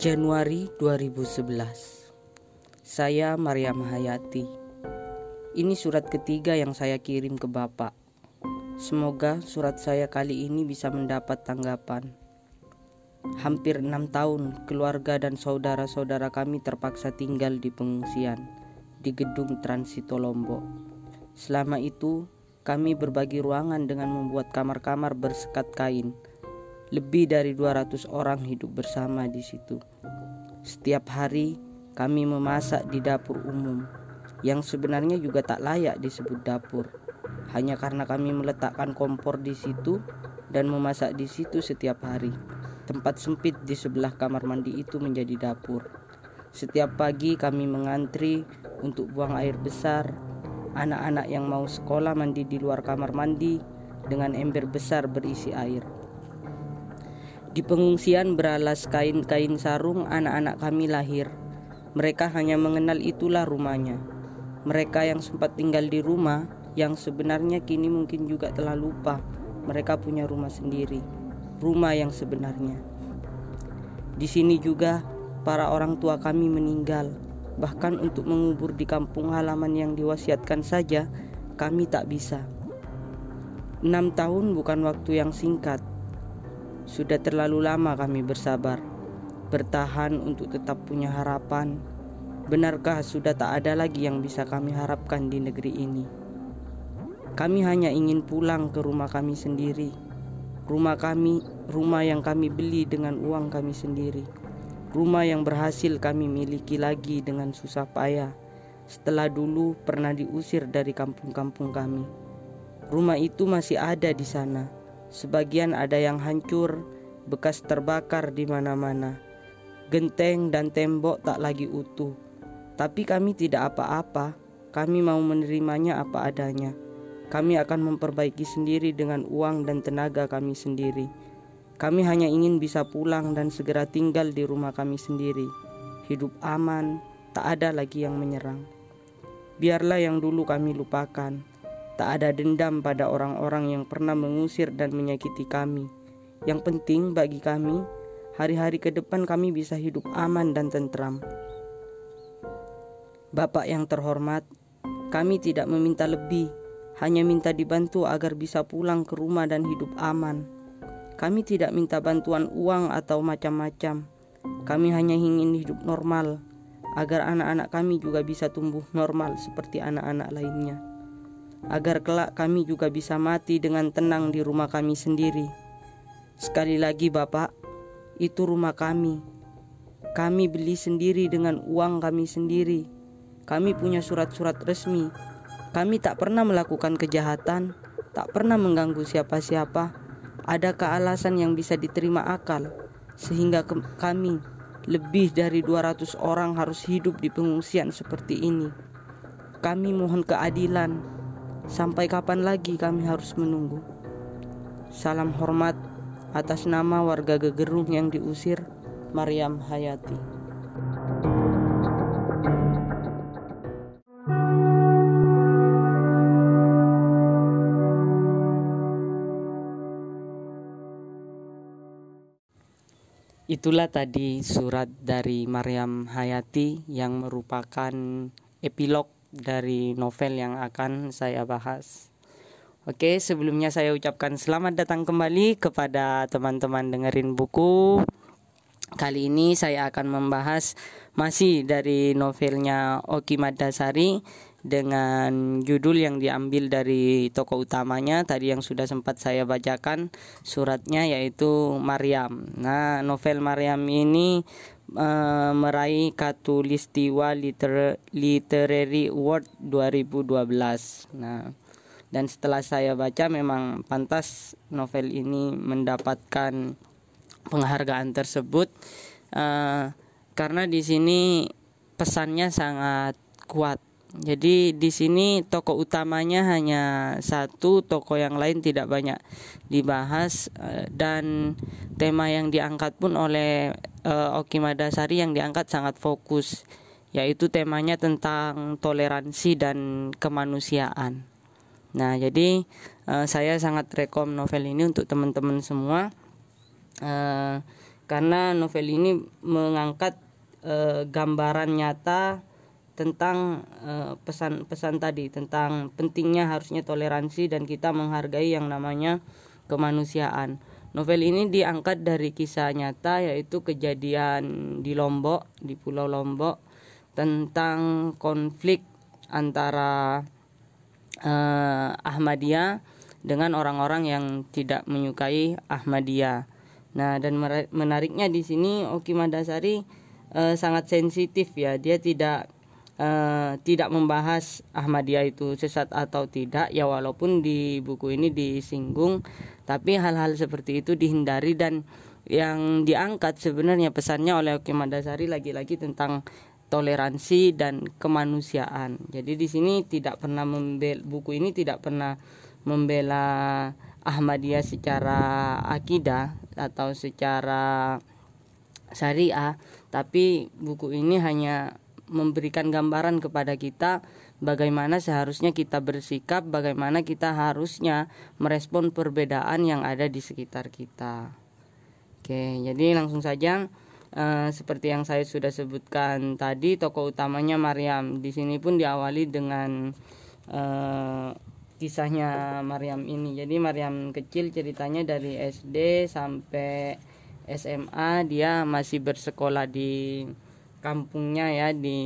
Januari 2011 Saya Maryam Hayati Ini surat ketiga yang saya kirim ke Bapak. Semoga surat saya kali ini bisa mendapat tanggapan. Hampir enam tahun keluarga dan saudara-saudara kami terpaksa tinggal di pengungsian Di gedung Transito Lombok. Selama itu kami berbagi ruangan dengan membuat kamar-kamar bersekat kain lebih dari 200 orang hidup bersama di situ. Setiap hari kami memasak di dapur umum yang sebenarnya juga tak layak disebut dapur. Hanya karena kami meletakkan kompor di situ dan memasak di situ setiap hari. Tempat sempit di sebelah kamar mandi itu menjadi dapur. Setiap pagi kami mengantri untuk buang air besar. Anak-anak yang mau sekolah mandi di luar kamar mandi dengan ember besar berisi air. Di pengungsian beralas kain-kain sarung anak-anak kami lahir. Mereka hanya mengenal itulah rumahnya. Mereka yang sempat tinggal di rumah yang sebenarnya kini mungkin juga telah lupa mereka punya rumah sendiri. Rumah yang sebenarnya. Di sini juga para orang tua kami meninggal. Bahkan untuk mengubur di kampung halaman yang diwasiatkan saja kami tak bisa. Enam tahun bukan waktu yang singkat sudah terlalu lama kami bersabar, bertahan untuk tetap punya harapan. Benarkah sudah tak ada lagi yang bisa kami harapkan di negeri ini? Kami hanya ingin pulang ke rumah kami sendiri. Rumah kami, rumah yang kami beli dengan uang kami sendiri. Rumah yang berhasil kami miliki lagi dengan susah payah. Setelah dulu pernah diusir dari kampung-kampung kami. Rumah itu masih ada di sana Sebagian ada yang hancur, bekas terbakar di mana-mana. Genteng dan tembok tak lagi utuh. Tapi kami tidak apa-apa. Kami mau menerimanya apa adanya. Kami akan memperbaiki sendiri dengan uang dan tenaga kami sendiri. Kami hanya ingin bisa pulang dan segera tinggal di rumah kami sendiri. Hidup aman, tak ada lagi yang menyerang. Biarlah yang dulu kami lupakan Tak ada dendam pada orang-orang yang pernah mengusir dan menyakiti kami. Yang penting bagi kami, hari-hari ke depan kami bisa hidup aman dan tentram. Bapak yang terhormat, kami tidak meminta lebih, hanya minta dibantu agar bisa pulang ke rumah dan hidup aman. Kami tidak minta bantuan uang atau macam-macam. Kami hanya ingin hidup normal, agar anak-anak kami juga bisa tumbuh normal seperti anak-anak lainnya agar kelak kami juga bisa mati dengan tenang di rumah kami sendiri. Sekali lagi, Bapak, itu rumah kami. Kami beli sendiri dengan uang kami sendiri. Kami punya surat-surat resmi. Kami tak pernah melakukan kejahatan, tak pernah mengganggu siapa-siapa. Adakah alasan yang bisa diterima akal sehingga kami lebih dari 200 orang harus hidup di pengungsian seperti ini? Kami mohon keadilan Sampai kapan lagi kami harus menunggu? Salam hormat atas nama warga Gegerung yang diusir, Maryam Hayati. Itulah tadi surat dari Maryam Hayati yang merupakan epilog dari novel yang akan saya bahas. Oke, sebelumnya saya ucapkan selamat datang kembali kepada teman-teman dengerin buku. Kali ini saya akan membahas masih dari novelnya Oki Madasari dengan judul yang diambil dari tokoh utamanya tadi yang sudah sempat saya bacakan suratnya yaitu Maryam. Nah, novel Maryam ini uh, meraih Katulistiwa Liter Literary Award 2012. Nah, dan setelah saya baca memang pantas novel ini mendapatkan penghargaan tersebut uh, karena di sini pesannya sangat kuat jadi di sini toko utamanya hanya satu, toko yang lain tidak banyak dibahas eh, dan tema yang diangkat pun oleh uh, Oki Madasari yang diangkat sangat fokus yaitu temanya tentang toleransi dan kemanusiaan. Nah, jadi uh, saya sangat rekom novel ini untuk teman-teman semua. Uh, karena novel ini mengangkat uh, gambaran nyata tentang pesan-pesan uh, tadi tentang pentingnya harusnya toleransi dan kita menghargai yang namanya kemanusiaan. Novel ini diangkat dari kisah nyata yaitu kejadian di Lombok, di Pulau Lombok tentang konflik antara uh, Ahmadiyah dengan orang-orang yang tidak menyukai Ahmadiyah. Nah, dan menariknya di sini Oki Madasari uh, sangat sensitif ya. Dia tidak uh, tidak membahas Ahmadiyah itu sesat atau tidak ya walaupun di buku ini disinggung tapi hal-hal seperti itu dihindari dan yang diangkat sebenarnya pesannya oleh Oki Madasari lagi-lagi tentang toleransi dan kemanusiaan. Jadi di sini tidak pernah membela buku ini tidak pernah membela Ahmadiyah secara akidah atau secara syariah, tapi buku ini hanya memberikan gambaran kepada kita bagaimana seharusnya kita bersikap, bagaimana kita harusnya merespon perbedaan yang ada di sekitar kita. Oke, jadi langsung saja uh, seperti yang saya sudah sebutkan tadi, tokoh utamanya Maryam. Di sini pun diawali dengan uh, kisahnya Maryam ini. Jadi Maryam kecil ceritanya dari SD sampai SMA dia masih bersekolah di kampungnya ya di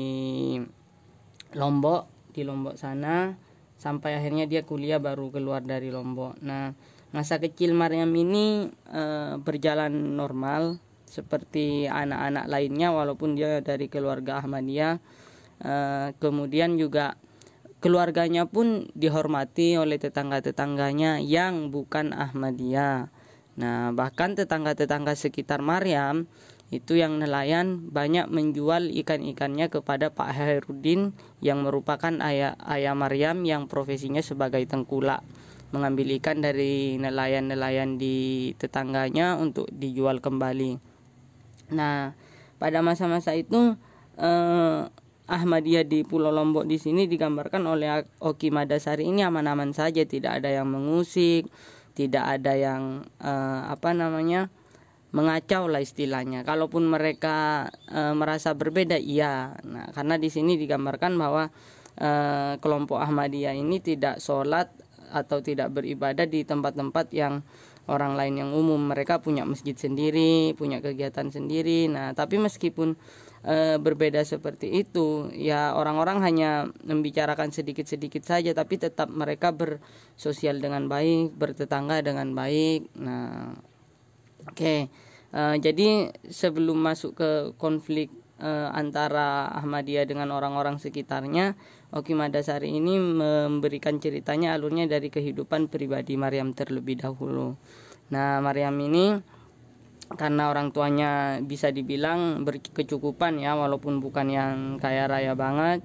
Lombok di Lombok sana sampai akhirnya dia kuliah baru keluar dari Lombok. Nah, masa kecil Maryam ini e, berjalan normal seperti anak-anak lainnya walaupun dia dari keluarga Ahmadiyah. E, kemudian juga keluarganya pun dihormati oleh tetangga-tetangganya yang bukan Ahmadiyah. Nah, bahkan tetangga-tetangga sekitar Maryam itu yang nelayan banyak menjual ikan-ikannya kepada Pak Herudin yang merupakan ayah ayah Maryam yang profesinya sebagai tengkulak mengambil ikan dari nelayan-nelayan di tetangganya untuk dijual kembali. Nah, pada masa-masa itu eh, Ahmadiyah di Pulau Lombok di sini digambarkan oleh Oki Madasari ini aman-aman saja, tidak ada yang mengusik, tidak ada yang eh, apa namanya mengacau lah istilahnya. Kalaupun mereka e, merasa berbeda, iya. Nah, karena di sini digambarkan bahwa e, kelompok Ahmadiyah ini tidak sholat atau tidak beribadah di tempat-tempat yang orang lain yang umum. Mereka punya masjid sendiri, punya kegiatan sendiri. Nah, tapi meskipun e, berbeda seperti itu, ya orang-orang hanya membicarakan sedikit-sedikit saja, tapi tetap mereka bersosial dengan baik, bertetangga dengan baik. Nah, oke. Uh, jadi sebelum masuk ke konflik uh, antara Ahmadiyah dengan orang-orang sekitarnya, Oki Madasari ini memberikan ceritanya alurnya dari kehidupan pribadi Maryam terlebih dahulu. Nah, Maryam ini karena orang tuanya bisa dibilang berkecukupan ya, walaupun bukan yang kaya raya banget,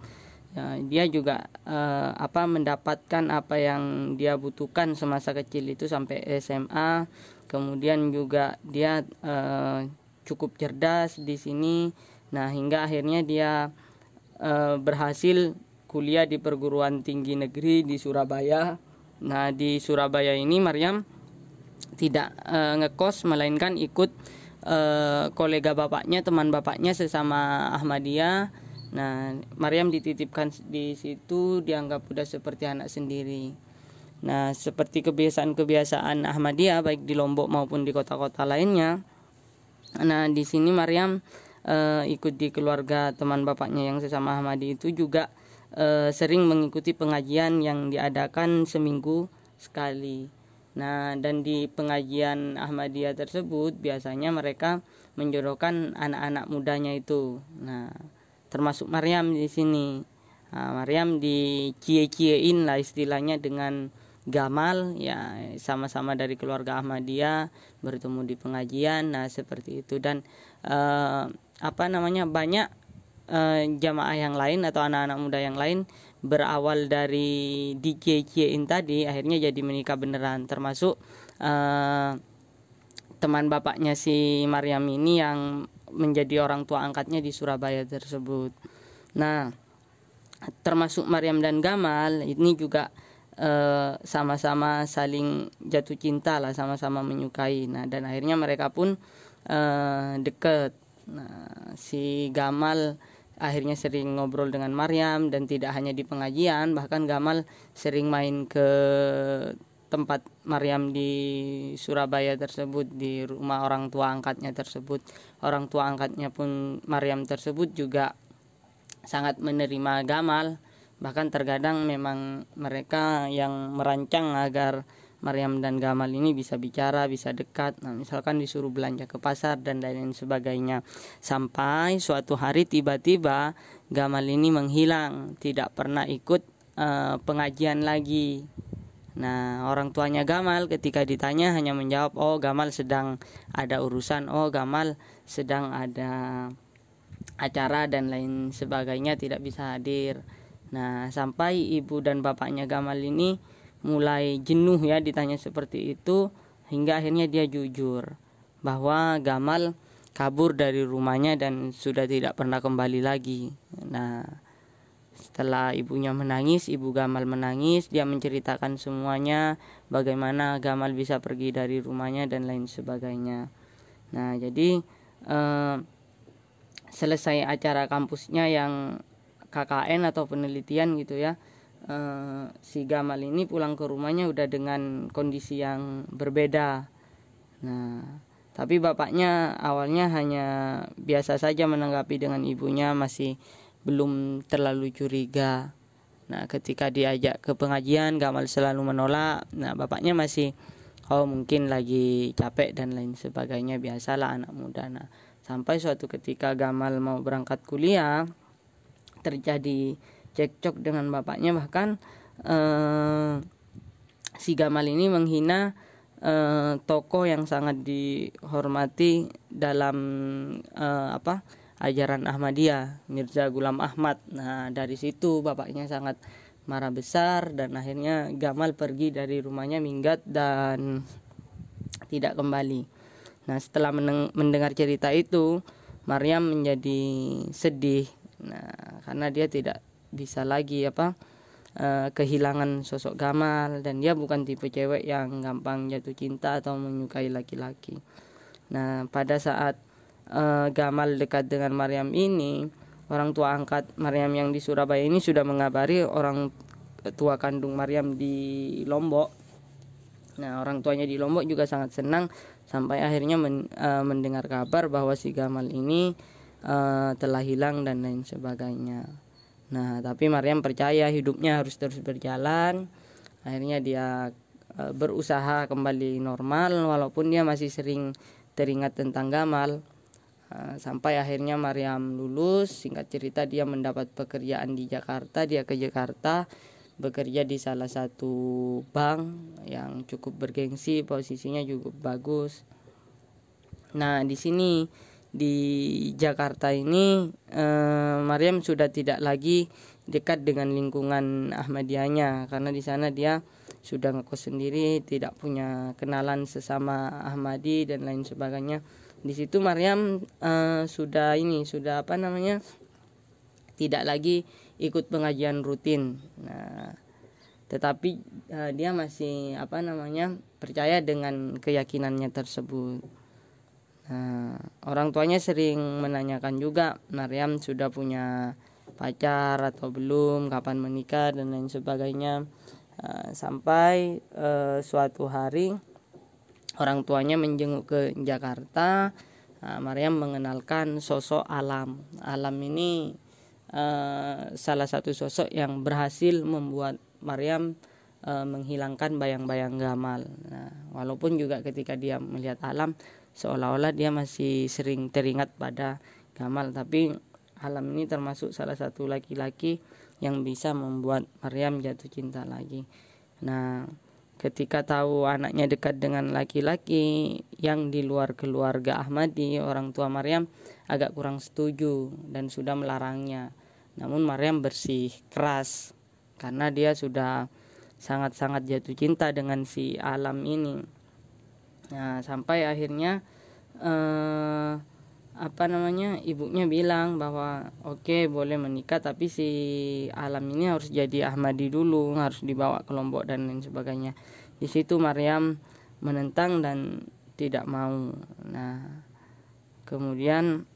ya, dia juga uh, apa mendapatkan apa yang dia butuhkan semasa kecil itu sampai SMA kemudian juga dia uh, cukup cerdas di sini. Nah hingga akhirnya dia uh, berhasil kuliah di perguruan tinggi negeri di Surabaya. Nah di Surabaya ini Maryam tidak uh, ngekos melainkan ikut uh, kolega bapaknya teman bapaknya sesama Ahmadiyah. Nah Maryam dititipkan di situ dianggap sudah seperti anak sendiri Nah, seperti kebiasaan-kebiasaan Ahmadiyah baik di Lombok maupun di kota-kota lainnya. Nah, di sini Maryam e, ikut di keluarga teman bapaknya yang sesama Ahmadi itu juga e, sering mengikuti pengajian yang diadakan seminggu sekali. Nah, dan di pengajian Ahmadiyah tersebut biasanya mereka menjodohkan anak-anak mudanya itu. Nah, termasuk Maryam di sini. Nah, Maryam dicie-ciein lah istilahnya dengan Gamal ya sama-sama dari keluarga Ahmadiyah bertemu di pengajian nah seperti itu dan uh, apa namanya banyak uh, jamaah yang lain atau anak-anak muda yang lain berawal dari DJ-in tadi akhirnya jadi menikah beneran termasuk uh, teman bapaknya si Maryam ini yang menjadi orang tua angkatnya di Surabaya tersebut. Nah, termasuk Maryam dan Gamal ini juga Eh, sama-sama saling jatuh cinta lah sama-sama menyukai. Nah dan akhirnya mereka pun uh, deket. Nah si Gamal akhirnya sering ngobrol dengan Maryam dan tidak hanya di pengajian bahkan Gamal sering main ke tempat Maryam di Surabaya tersebut di rumah orang tua angkatnya tersebut. Orang tua angkatnya pun Maryam tersebut juga sangat menerima Gamal bahkan terkadang memang mereka yang merancang agar Maryam dan Gamal ini bisa bicara, bisa dekat. Nah, misalkan disuruh belanja ke pasar dan lain-lain sebagainya. Sampai suatu hari tiba-tiba Gamal ini menghilang, tidak pernah ikut uh, pengajian lagi. Nah, orang tuanya Gamal ketika ditanya hanya menjawab, "Oh, Gamal sedang ada urusan. Oh, Gamal sedang ada acara dan lain sebagainya tidak bisa hadir." Nah, sampai ibu dan bapaknya Gamal ini mulai jenuh ya ditanya seperti itu hingga akhirnya dia jujur bahwa Gamal kabur dari rumahnya dan sudah tidak pernah kembali lagi. Nah, setelah ibunya menangis, ibu Gamal menangis, dia menceritakan semuanya, bagaimana Gamal bisa pergi dari rumahnya dan lain sebagainya. Nah, jadi eh, selesai acara kampusnya yang KKN atau penelitian gitu ya, eh, si Gamal ini pulang ke rumahnya udah dengan kondisi yang berbeda. Nah, tapi bapaknya awalnya hanya biasa saja menanggapi dengan ibunya masih belum terlalu curiga. Nah, ketika diajak ke pengajian, Gamal selalu menolak. Nah, bapaknya masih oh mungkin lagi capek dan lain sebagainya biasalah anak muda. Nah, sampai suatu ketika Gamal mau berangkat kuliah terjadi cekcok dengan bapaknya. Bahkan eh, si Gamal ini menghina eh, tokoh yang sangat dihormati dalam eh, apa ajaran Ahmadiyah Mirza Gulam Ahmad. Nah dari situ bapaknya sangat marah besar dan akhirnya Gamal pergi dari rumahnya minggat dan tidak kembali. Nah setelah mendengar cerita itu Maryam menjadi sedih nah karena dia tidak bisa lagi apa uh, kehilangan sosok Gamal dan dia bukan tipe cewek yang gampang jatuh cinta atau menyukai laki-laki. Nah pada saat uh, Gamal dekat dengan Maryam ini orang tua angkat Maryam yang di Surabaya ini sudah mengabari orang tua kandung Maryam di Lombok. Nah orang tuanya di Lombok juga sangat senang sampai akhirnya men, uh, mendengar kabar bahwa si Gamal ini uh, telah hilang dan lain sebagainya. Nah tapi Maryam percaya hidupnya harus terus berjalan. Akhirnya dia uh, berusaha kembali normal walaupun dia masih sering teringat tentang Gamal. Eh, sampai akhirnya Maryam lulus. Singkat cerita dia mendapat pekerjaan di Jakarta. Dia ke Jakarta bekerja di salah satu bank yang cukup bergengsi posisinya juga bagus. Nah di sini di Jakarta ini eh, Maryam sudah tidak lagi dekat dengan lingkungan Ahmadiyahnya. Karena di sana dia sudah ngekos sendiri tidak punya kenalan sesama Ahmadi dan lain sebagainya. Di situ Maryam uh, sudah ini sudah apa namanya tidak lagi ikut pengajian rutin. Nah tetapi uh, dia masih apa namanya percaya dengan keyakinannya tersebut nah orang tuanya sering menanyakan juga Maryam sudah punya pacar atau belum? Kapan menikah? dan lain sebagainya. Uh, sampai uh, suatu hari orang tuanya menjenguk ke Jakarta. Nah, Maryam mengenalkan sosok alam. Alam ini uh, salah satu sosok yang berhasil membuat Maryam uh, menghilangkan bayang-bayang gamal. Nah, walaupun juga ketika dia melihat alam seolah-olah dia masih sering teringat pada gamal tapi alam ini termasuk salah satu laki-laki yang bisa membuat Maryam jatuh cinta lagi nah ketika tahu anaknya dekat dengan laki-laki yang di luar keluarga Ahmadi, orang tua Maryam agak kurang setuju dan sudah melarangnya. Namun Maryam bersih keras karena dia sudah sangat-sangat jatuh cinta dengan si alam ini. Nah, sampai akhirnya eh, apa namanya ibunya bilang bahwa oke okay, boleh menikah tapi si alam ini harus jadi Ahmadi dulu harus dibawa ke Lombok dan lain sebagainya. Di situ Maryam menentang dan tidak mau. Nah kemudian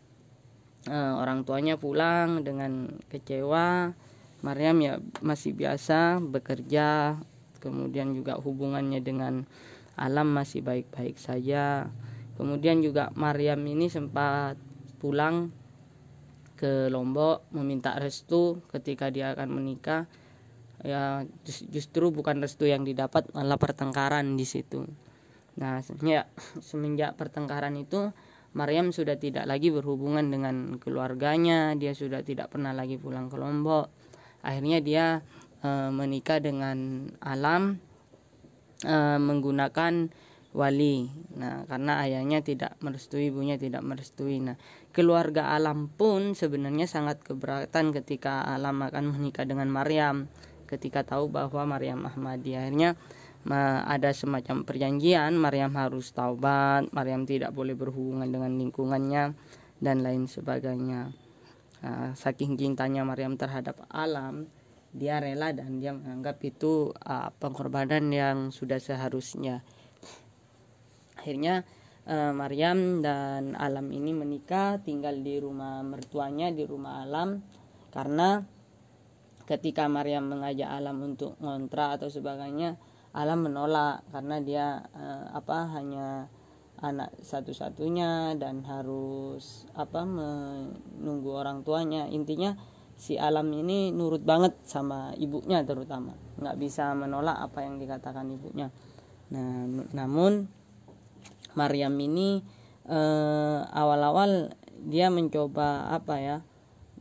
uh, orang tuanya pulang dengan kecewa. Maryam ya masih biasa bekerja kemudian juga hubungannya dengan alam masih baik-baik saja. Kemudian juga Maryam ini sempat pulang ke Lombok meminta restu ketika dia akan menikah. Ya justru bukan restu yang didapat malah pertengkaran di situ. Nah ya semenjak pertengkaran itu Maryam sudah tidak lagi berhubungan dengan keluarganya, dia sudah tidak pernah lagi pulang ke Lombok. Akhirnya dia e, menikah dengan Alam e, menggunakan wali. Nah, karena ayahnya tidak merestui, ibunya tidak merestui. Nah, keluarga Alam pun sebenarnya sangat keberatan ketika Alam akan menikah dengan Maryam ketika tahu bahwa Maryam Ahmadi akhirnya ada semacam perjanjian Maryam harus taubat Maryam tidak boleh berhubungan dengan lingkungannya dan lain sebagainya nah, saking cintanya Maryam terhadap alam dia rela dan dia menganggap itu uh, pengorbanan yang sudah seharusnya. Akhirnya uh, Maryam dan alam ini menikah tinggal di rumah mertuanya di rumah alam. Karena ketika Maryam mengajak alam untuk ngontrak atau sebagainya Alam menolak karena dia uh, apa hanya anak satu-satunya dan harus apa menunggu orang tuanya. Intinya si alam ini nurut banget sama ibunya terutama. Nggak bisa menolak apa yang dikatakan ibunya. Nah namun Maryam ini eh, awal-awal dia mencoba apa ya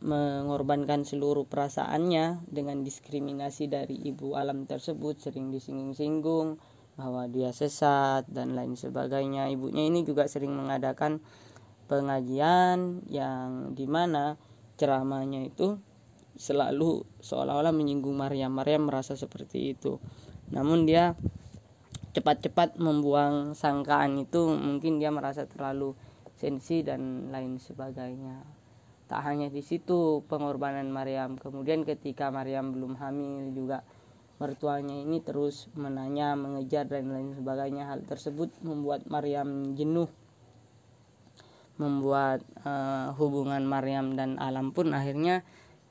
mengorbankan seluruh perasaannya dengan diskriminasi dari ibu alam tersebut sering disinggung-singgung bahwa dia sesat dan lain sebagainya. Ibunya ini juga sering mengadakan pengajian yang di mana ceramahnya itu selalu seolah-olah menyinggung Maryam. Maryam merasa seperti itu. Namun dia cepat-cepat membuang sangkaan itu. Mungkin dia merasa terlalu sensi dan lain sebagainya. Tak hanya di situ pengorbanan Maryam. Kemudian ketika Maryam belum hamil juga mertuanya ini terus menanya mengejar dan lain sebagainya. Hal tersebut membuat Maryam jenuh membuat uh, hubungan Maryam dan alam pun akhirnya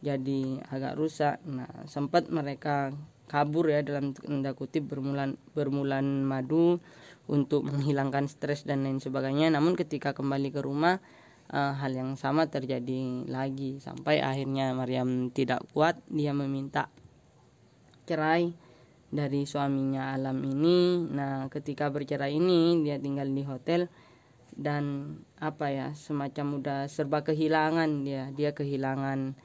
jadi agak rusak. Nah sempat mereka kabur ya dalam tanda kutip bermulan bermulan madu untuk menghilangkan stres dan lain sebagainya. Namun ketika kembali ke rumah uh, hal yang sama terjadi lagi. Sampai akhirnya Maryam tidak kuat dia meminta cerai dari suaminya Alam ini. Nah, ketika bercerai ini dia tinggal di hotel dan apa ya semacam udah serba kehilangan dia. Dia kehilangan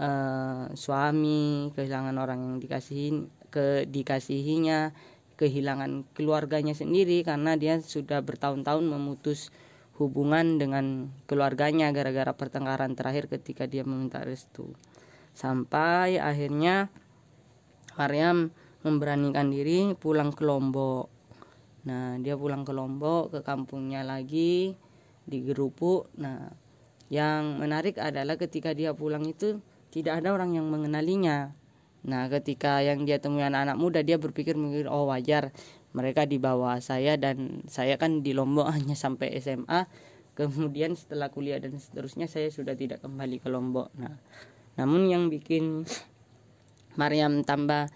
uh, suami kehilangan orang yang dikasihin ke dikasihinya kehilangan keluarganya sendiri karena dia sudah bertahun-tahun memutus hubungan dengan keluarganya gara-gara pertengkaran terakhir ketika dia meminta restu. Sampai akhirnya Maryam memberanikan diri pulang ke Lombok. Nah, dia pulang ke Lombok ke kampungnya lagi di Gerupuk. Nah, yang menarik adalah ketika dia pulang itu tidak ada orang yang mengenalinya. Nah, ketika yang dia temui anak-anak muda, dia berpikir mungkin oh wajar. Mereka di bawah saya dan saya kan di Lombok hanya sampai SMA kemudian setelah kuliah dan seterusnya saya sudah tidak kembali ke Lombok. Nah namun yang bikin Maryam tambah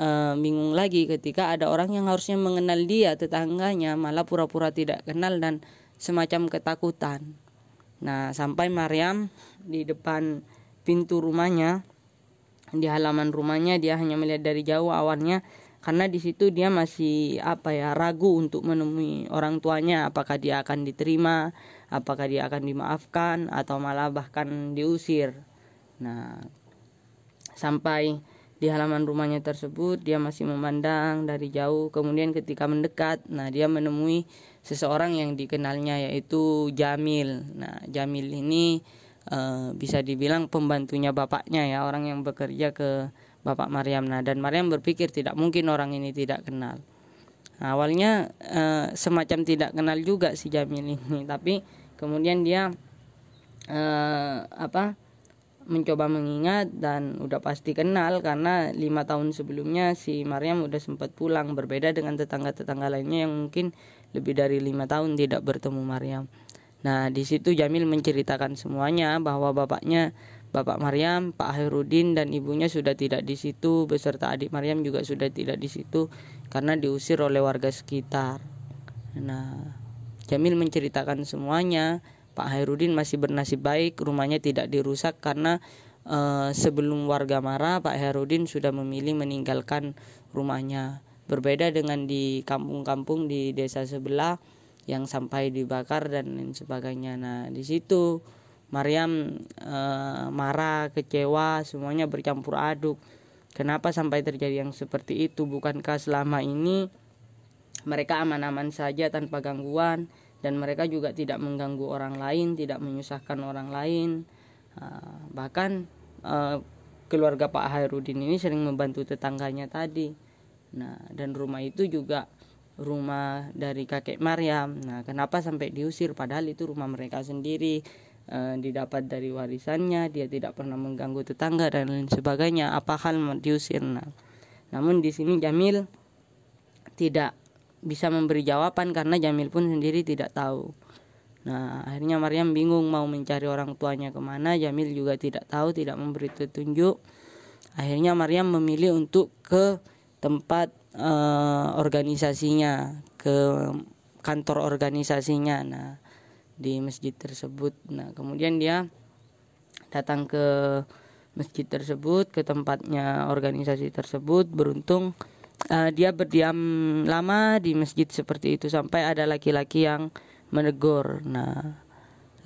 uh, bingung lagi ketika ada orang yang harusnya mengenal dia tetangganya malah pura-pura tidak kenal dan semacam ketakutan. Nah sampai Maryam di depan pintu rumahnya di halaman rumahnya dia hanya melihat dari jauh awalnya karena di situ dia masih apa ya ragu untuk menemui orang tuanya apakah dia akan diterima apakah dia akan dimaafkan atau malah bahkan diusir. Nah sampai di halaman rumahnya tersebut dia masih memandang dari jauh kemudian ketika mendekat nah dia menemui seseorang yang dikenalnya yaitu Jamil. Nah Jamil ini e, bisa dibilang pembantunya bapaknya ya orang yang bekerja ke Bapak Maryam. Nah, dan Maryam berpikir tidak mungkin orang ini tidak kenal. Nah, awalnya eh, semacam tidak kenal juga si Jamil ini, tapi kemudian dia eh, apa mencoba mengingat dan udah pasti kenal karena lima tahun sebelumnya si Maryam udah sempat pulang berbeda dengan tetangga-tetangga lainnya yang mungkin lebih dari lima tahun tidak bertemu Maryam. Nah, di situ Jamil menceritakan semuanya bahwa bapaknya Bapak Maryam, Pak Hairudin dan ibunya sudah tidak di situ beserta adik Maryam juga sudah tidak di situ karena diusir oleh warga sekitar. Nah, Jamil menceritakan semuanya. Pak Hairudin masih bernasib baik, rumahnya tidak dirusak karena uh, sebelum warga marah, Pak Hairudin sudah memilih meninggalkan rumahnya. Berbeda dengan di kampung-kampung di desa sebelah yang sampai dibakar dan lain sebagainya. Nah, di situ Maryam e, marah, kecewa, semuanya bercampur aduk. Kenapa sampai terjadi yang seperti itu? Bukankah selama ini mereka aman-aman saja tanpa gangguan dan mereka juga tidak mengganggu orang lain, tidak menyusahkan orang lain. Uh, bahkan uh, keluarga Pak Hairudin ini sering membantu tetangganya tadi. Nah, dan rumah itu juga rumah dari kakek Maryam. Nah, kenapa sampai diusir padahal itu rumah mereka sendiri e, didapat dari warisannya, dia tidak pernah mengganggu tetangga dan lain sebagainya. Apa hal diusir? Nah, namun di sini Jamil tidak bisa memberi jawaban karena Jamil pun sendiri tidak tahu. Nah, akhirnya Maryam bingung mau mencari orang tuanya ke mana. Jamil juga tidak tahu, tidak memberi petunjuk. Akhirnya Maryam memilih untuk ke tempat uh, organisasinya ke kantor organisasinya nah di masjid tersebut. Nah kemudian dia datang ke masjid tersebut ke tempatnya organisasi tersebut beruntung uh, dia berdiam lama di masjid seperti itu sampai ada laki-laki yang menegur. Nah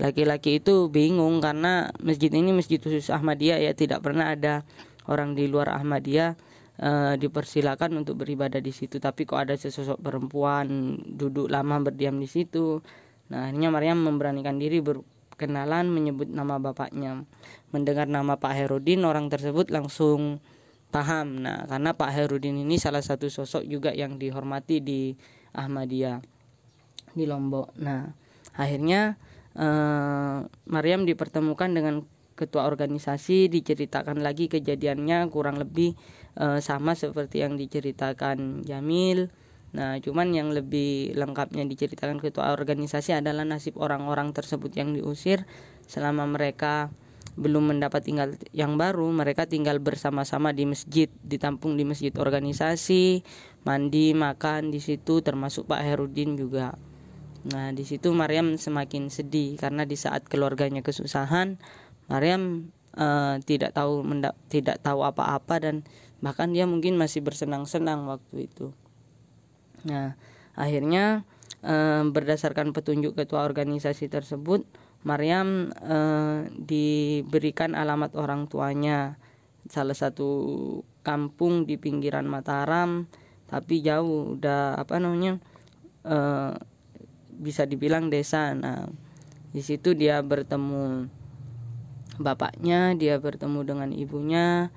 laki-laki itu bingung karena masjid ini masjid khusus Ahmadiyah ya tidak pernah ada orang di luar Ahmadiyah uh, dipersilakan untuk beribadah di situ. Tapi kok ada sesosok perempuan duduk lama berdiam di situ. Nah akhirnya Maryam memberanikan diri berkenalan menyebut nama bapaknya. Mendengar nama Pak Herudin orang tersebut langsung paham. Nah karena Pak Herudin ini salah satu sosok juga yang dihormati di Ahmadiyah di Lombok. Nah akhirnya uh, Maryam dipertemukan dengan ketua organisasi diceritakan lagi kejadiannya kurang lebih e, sama seperti yang diceritakan Jamil. Nah, cuman yang lebih lengkapnya diceritakan ketua organisasi adalah nasib orang-orang tersebut yang diusir selama mereka belum mendapat tinggal yang baru, mereka tinggal bersama-sama di masjid, ditampung di masjid organisasi, mandi, makan di situ termasuk Pak Herudin juga. Nah, di situ Maryam semakin sedih karena di saat keluarganya kesusahan, Maryam uh, tidak tahu tidak tahu apa-apa dan bahkan dia mungkin masih bersenang-senang waktu itu. Nah, akhirnya uh, berdasarkan petunjuk ketua organisasi tersebut, Maryam uh, diberikan alamat orang tuanya salah satu kampung di pinggiran Mataram tapi jauh udah apa namanya uh, bisa dibilang desa nah di situ dia bertemu bapaknya, dia bertemu dengan ibunya.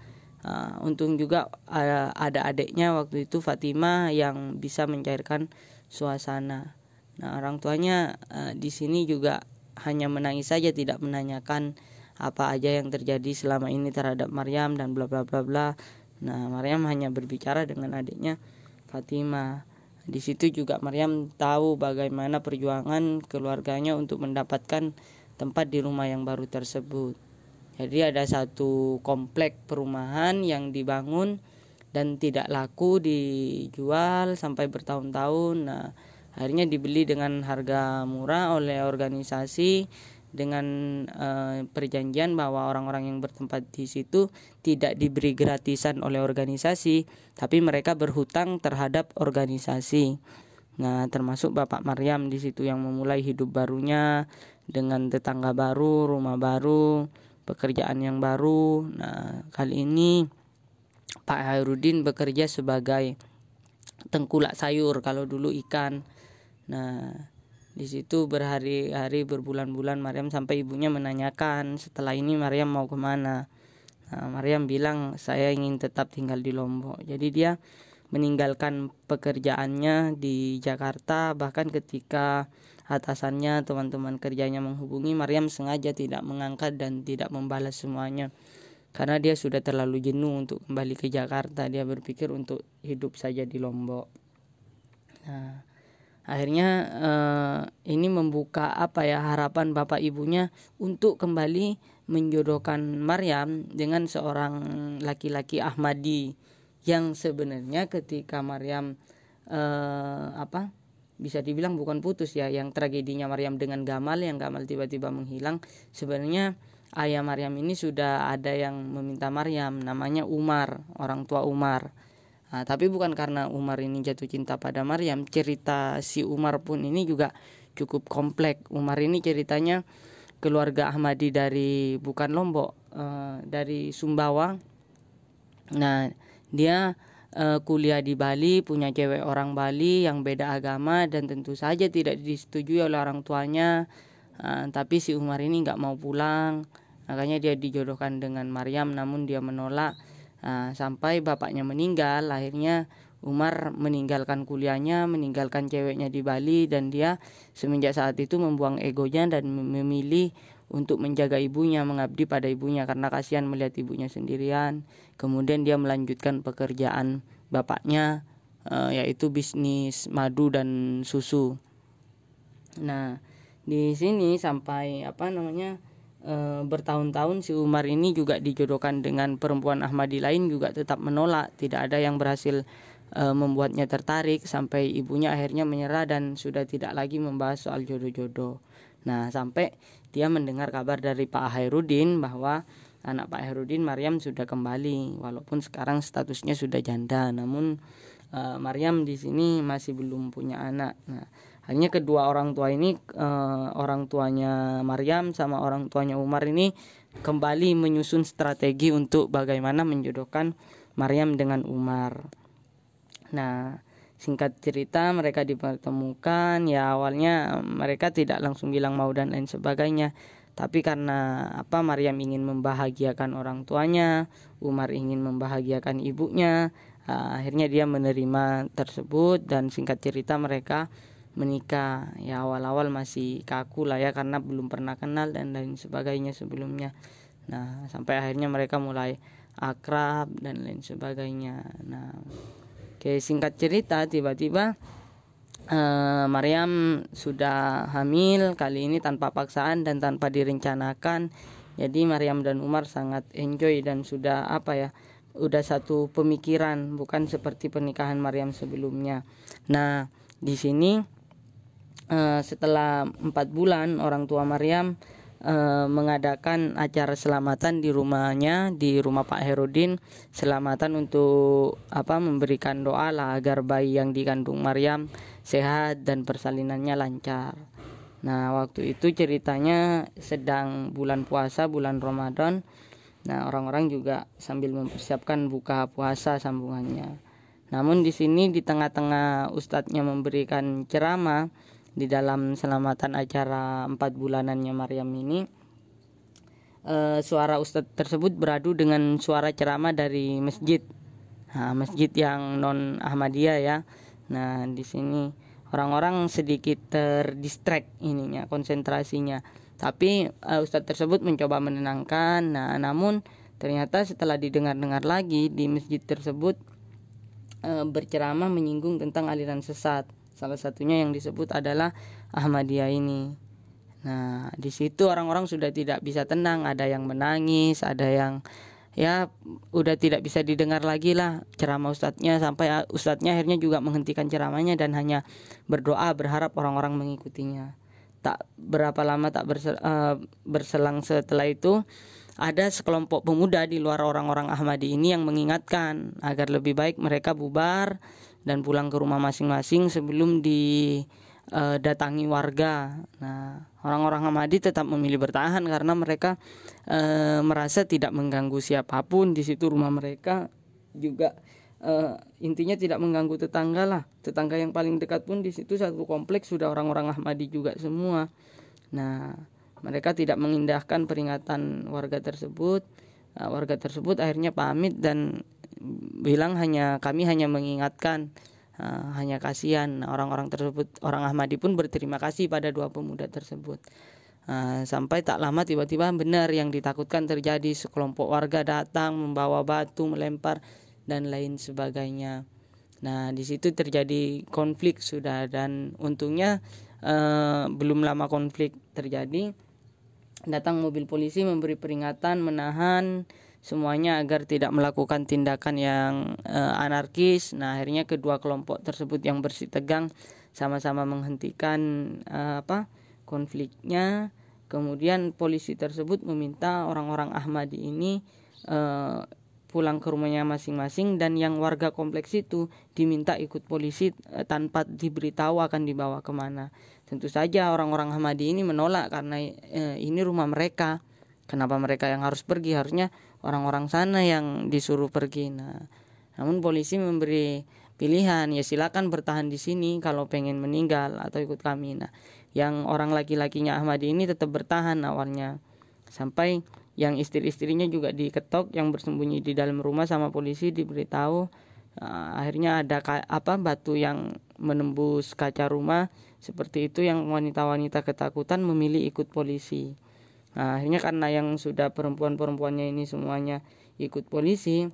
Uh, untung juga uh, ada adiknya waktu itu Fatima yang bisa mencairkan suasana. Nah, orang tuanya uh, di sini juga hanya menangis saja tidak menanyakan apa aja yang terjadi selama ini terhadap Maryam dan bla bla bla bla. Nah, Maryam hanya berbicara dengan adiknya Fatima. Di situ juga Maryam tahu bagaimana perjuangan keluarganya untuk mendapatkan tempat di rumah yang baru tersebut. Jadi ada satu komplek perumahan yang dibangun dan tidak laku dijual sampai bertahun-tahun. Nah, akhirnya dibeli dengan harga murah oleh organisasi dengan uh, perjanjian bahwa orang-orang yang bertempat di situ tidak diberi gratisan oleh organisasi, tapi mereka berhutang terhadap organisasi. Nah, termasuk Bapak Maryam di situ yang memulai hidup barunya dengan tetangga baru, rumah baru, pekerjaan yang baru. Nah, kali ini Pak Hairudin bekerja sebagai tengkulak sayur kalau dulu ikan. Nah, di situ berhari-hari berbulan-bulan Maryam sampai ibunya menanyakan setelah ini Maryam mau ke mana. Nah, Maryam bilang saya ingin tetap tinggal di Lombok. Jadi dia meninggalkan pekerjaannya di Jakarta bahkan ketika atasannya teman-teman kerjanya menghubungi Maryam sengaja tidak mengangkat dan tidak membalas semuanya. Karena dia sudah terlalu jenuh untuk kembali ke Jakarta dia berpikir untuk hidup saja di Lombok. Nah akhirnya uh, ini membuka apa ya harapan bapak ibunya untuk kembali menjodohkan Maryam dengan seorang laki-laki Ahmadi. Yang sebenarnya ketika Maryam uh, apa bisa dibilang bukan putus ya yang tragedinya Maryam dengan Gamal yang Gamal tiba-tiba menghilang sebenarnya ayah Maryam ini sudah ada yang meminta Maryam namanya Umar orang tua Umar Nah, tapi bukan karena Umar ini jatuh cinta pada Maryam, cerita si Umar pun ini juga cukup kompleks. Umar ini ceritanya keluarga Ahmadi dari bukan Lombok, uh, dari Sumbawa. Nah, dia uh, kuliah di Bali, punya cewek orang Bali yang beda agama dan tentu saja tidak disetujui oleh orang tuanya. Uh, tapi si Umar ini nggak mau pulang, makanya dia dijodohkan dengan Maryam, namun dia menolak Nah, sampai bapaknya meninggal, akhirnya Umar meninggalkan kuliahnya, meninggalkan ceweknya di Bali dan dia semenjak saat itu membuang egonya dan memilih untuk menjaga ibunya, mengabdi pada ibunya karena kasihan melihat ibunya sendirian. Kemudian dia melanjutkan pekerjaan bapaknya eh, yaitu bisnis madu dan susu. Nah, di sini sampai apa namanya? e, bertahun-tahun si Umar ini juga dijodohkan dengan perempuan Ahmadi lain juga tetap menolak tidak ada yang berhasil e, membuatnya tertarik sampai ibunya akhirnya menyerah dan sudah tidak lagi membahas soal jodoh-jodoh nah sampai dia mendengar kabar dari Pak Hairudin bahwa anak Pak Hairudin Maryam sudah kembali walaupun sekarang statusnya sudah janda namun e, Maryam di sini masih belum punya anak nah hanya kedua orang tua ini uh, orang tuanya Maryam sama orang tuanya Umar ini kembali menyusun strategi untuk bagaimana menjodohkan Maryam dengan Umar. Nah, singkat cerita mereka dipertemukan. Ya awalnya mereka tidak langsung bilang mau dan lain sebagainya. Tapi karena apa Maryam ingin membahagiakan orang tuanya Umar ingin membahagiakan ibunya uh, akhirnya dia menerima tersebut dan singkat cerita mereka menikah. Ya awal-awal masih kaku lah ya karena belum pernah kenal dan lain sebagainya sebelumnya. Nah sampai akhirnya mereka mulai akrab dan lain sebagainya. Nah oke singkat cerita tiba-tiba uh, Maryam sudah hamil kali ini tanpa paksaan dan tanpa direncanakan. Jadi Maryam dan Umar sangat enjoy dan sudah apa ya udah satu pemikiran bukan seperti pernikahan Maryam sebelumnya. Nah di sini uh, setelah empat bulan orang tua Maryam uh, mengadakan acara selamatan di rumahnya di rumah Pak Herudin selamatan untuk apa memberikan doa lah agar bayi yang dikandung Maryam sehat dan persalinannya lancar. Nah waktu itu ceritanya sedang bulan puasa bulan Ramadan. Nah orang-orang juga sambil mempersiapkan buka puasa sambungannya. Namun di sini di tengah-tengah ustadznya memberikan ceramah di dalam selamatan acara empat bulanannya Maryam ini e, suara ustadz tersebut beradu dengan suara ceramah dari masjid. Nah, masjid yang non Ahmadiyah ya. Nah di sini orang-orang sedikit terdistract ininya konsentrasinya. Tapi e, ustadz tersebut mencoba menenangkan. Nah namun ternyata setelah didengar-dengar lagi di masjid tersebut e, berceramah menyinggung tentang aliran sesat Salah satunya yang disebut adalah Ahmadiyah ini. Nah, di situ orang-orang sudah tidak bisa tenang, ada yang menangis, ada yang ya udah tidak bisa didengar lagi lah ceramah ustadznya sampai ustadznya akhirnya juga menghentikan ceramahnya dan hanya berdoa berharap orang-orang mengikutinya. Tak berapa lama tak bersel, uh, berselang setelah itu ada sekelompok pemuda di luar orang-orang Ahmadi ini yang mengingatkan agar lebih baik mereka bubar dan pulang ke rumah masing-masing sebelum didatangi uh, warga. Nah, orang-orang Ahmadi tetap memilih bertahan karena mereka uh, merasa tidak mengganggu siapa pun di situ rumah mereka juga uh, intinya tidak mengganggu tetangga lah. Tetangga yang paling dekat pun di situ satu kompleks sudah orang-orang Ahmadi juga semua. Nah, mereka tidak mengindahkan peringatan warga tersebut. Nah, warga tersebut akhirnya pamit dan bilang hanya kami hanya mengingatkan uh, hanya kasihan. Orang-orang tersebut orang Ahmadi pun berterima kasih pada dua pemuda tersebut. Uh, sampai tak lama tiba-tiba benar yang ditakutkan terjadi. Sekelompok warga datang membawa batu melempar dan lain sebagainya. Nah, di situ terjadi konflik sudah. Dan untungnya eh, belum lama konflik terjadi datang mobil polisi memberi peringatan menahan semuanya agar tidak melakukan tindakan yang uh, anarkis. Nah, akhirnya kedua kelompok tersebut yang bersih tegang sama-sama menghentikan uh, apa konfliknya. Kemudian polisi tersebut meminta orang-orang Ahmadi ini uh, pulang ke rumahnya masing-masing dan yang warga kompleks itu diminta ikut polisi tanpa diberitahu akan dibawa ke mana. Tentu saja orang-orang Ahmadi ini menolak karena uh, ini rumah mereka. Kenapa mereka yang harus pergi? Harusnya orang-orang sana yang disuruh pergi. Nah, namun polisi memberi pilihan ya silakan bertahan di sini kalau pengen meninggal atau ikut kami. Nah, yang orang laki-lakinya Ahmadi ini tetap bertahan awalnya sampai yang istri-istrinya juga diketok yang bersembunyi di dalam rumah sama polisi diberitahu uh, akhirnya ada apa batu yang menembus kaca rumah seperti itu yang wanita-wanita ketakutan memilih ikut polisi. Nah, akhirnya karena yang sudah perempuan-perempuannya ini semuanya ikut polisi,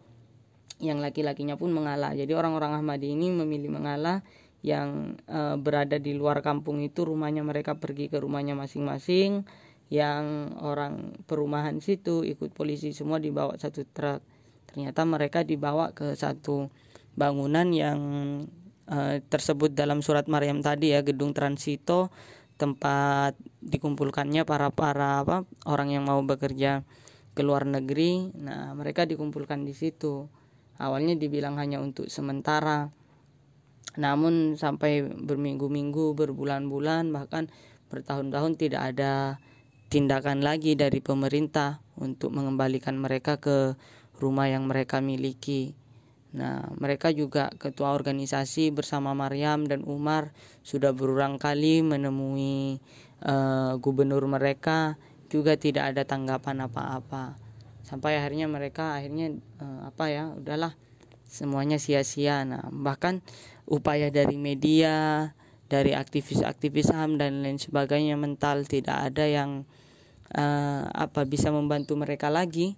yang laki-lakinya pun mengalah. Jadi orang-orang Ahmadi ini memilih mengalah yang e, berada di luar kampung itu rumahnya mereka pergi ke rumahnya masing-masing. Yang orang perumahan situ ikut polisi semua dibawa satu truk. Ternyata mereka dibawa ke satu bangunan yang e, tersebut dalam surat Maryam tadi ya gedung transito tempat dikumpulkannya para para apa orang yang mau bekerja ke luar negeri. Nah, mereka dikumpulkan di situ. Awalnya dibilang hanya untuk sementara. Namun sampai berminggu-minggu, berbulan-bulan bahkan bertahun-tahun tidak ada tindakan lagi dari pemerintah untuk mengembalikan mereka ke rumah yang mereka miliki. Nah, mereka juga ketua organisasi bersama Maryam dan Umar sudah berulang kali menemui uh, gubernur mereka juga tidak ada tanggapan apa-apa. Sampai akhirnya mereka akhirnya uh, apa ya, udahlah semuanya sia-sia. Nah, bahkan upaya dari media, dari aktivis-aktivis HAM dan lain sebagainya mental tidak ada yang uh, apa bisa membantu mereka lagi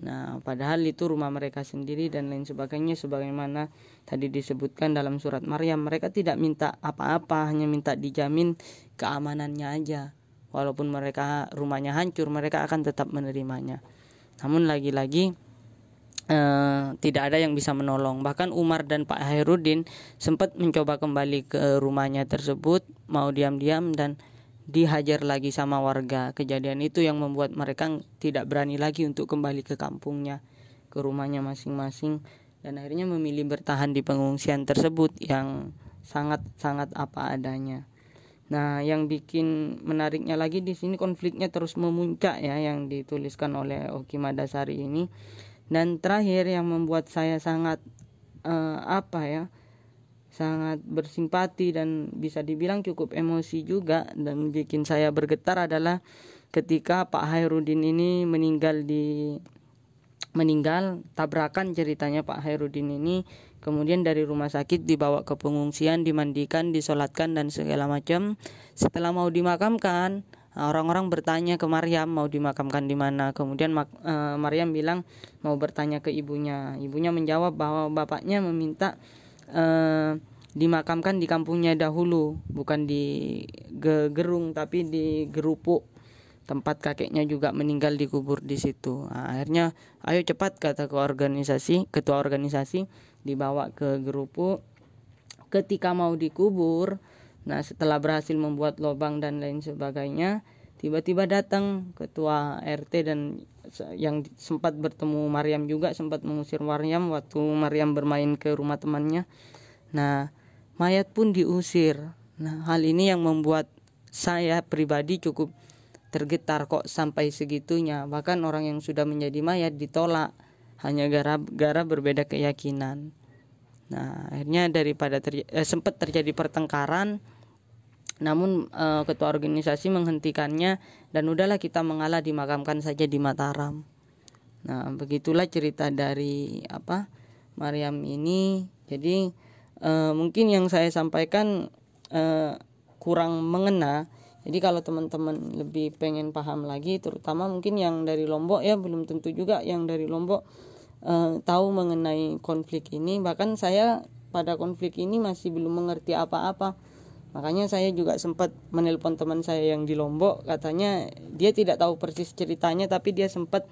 Nah, padahal itu rumah mereka sendiri dan lain sebagainya sebagaimana tadi disebutkan dalam surat Maryam, mereka tidak minta apa-apa, hanya minta dijamin keamanannya aja. Walaupun mereka rumahnya hancur, mereka akan tetap menerimanya. Namun lagi-lagi eh, tidak ada yang bisa menolong. Bahkan Umar dan Pak Hairudin sempat mencoba kembali ke rumahnya tersebut, mau diam-diam dan dihajar lagi sama warga. Kejadian itu yang membuat mereka tidak berani lagi untuk kembali ke kampungnya, ke rumahnya masing-masing dan akhirnya memilih bertahan di pengungsian tersebut yang sangat-sangat apa adanya. Nah, yang bikin menariknya lagi di sini konfliknya terus memuncak ya yang dituliskan oleh Oki Madasari ini. Dan terakhir yang membuat saya sangat uh, apa ya? Sangat bersimpati dan bisa dibilang cukup emosi juga. Dan bikin saya bergetar adalah ketika Pak Hairudin ini meninggal di meninggal tabrakan ceritanya Pak Hairudin ini. Kemudian dari rumah sakit dibawa ke pengungsian dimandikan disolatkan dan segala macam. Setelah mau dimakamkan orang-orang bertanya ke Maryam mau dimakamkan di mana? Kemudian uh, Maryam bilang mau bertanya ke ibunya. Ibunya menjawab bahwa bapaknya meminta uh, dimakamkan di kampungnya dahulu, bukan di Gerung tapi di Gerupuk. Tempat kakeknya juga meninggal dikubur di situ. Nah, akhirnya, ayo cepat kata ke organisasi, ketua organisasi dibawa ke Gerupuk. Ketika mau dikubur, nah setelah berhasil membuat lubang dan lain sebagainya, tiba-tiba datang ketua RT dan yang sempat bertemu Maryam juga sempat mengusir Maryam waktu Maryam bermain ke rumah temannya. Nah, mayat pun diusir. Nah, hal ini yang membuat saya pribadi cukup tergetar kok sampai segitunya. Bahkan orang yang sudah menjadi mayat ditolak hanya gara-gara berbeda keyakinan. Nah, akhirnya daripada terj eh, sempat terjadi pertengkaran namun eh, ketua organisasi menghentikannya dan udahlah kita mengalah dimakamkan saja di Mataram. Nah, begitulah cerita dari apa? Maryam ini. Jadi uh, mungkin yang saya sampaikan uh, kurang mengena. Jadi kalau teman-teman lebih pengen paham lagi terutama mungkin yang dari Lombok ya belum tentu juga yang dari Lombok uh, tahu mengenai konflik ini. Bahkan saya pada konflik ini masih belum mengerti apa-apa. Makanya saya juga sempat menelpon teman saya yang di Lombok. Katanya dia tidak tahu persis ceritanya tapi dia sempat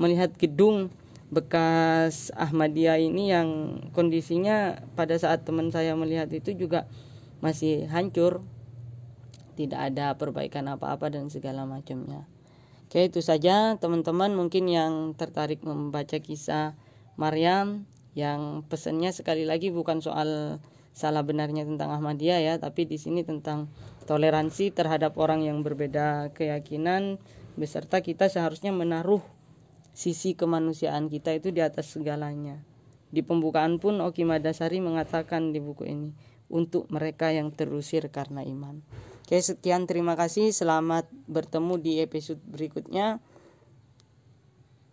melihat gedung bekas Ahmadiyah ini yang kondisinya pada saat teman saya melihat itu juga masih hancur. Tidak ada perbaikan apa-apa dan segala macamnya. Oke itu saja teman-teman mungkin yang tertarik membaca kisah Maryam yang pesannya sekali lagi bukan soal salah benarnya tentang Ahmadiyah ya, tapi di sini tentang toleransi terhadap orang yang berbeda keyakinan beserta kita seharusnya menaruh sisi kemanusiaan kita itu di atas segalanya. Di pembukaan pun Oki Madasari mengatakan di buku ini untuk mereka yang terusir karena iman. Oke, sekian terima kasih. Selamat bertemu di episode berikutnya.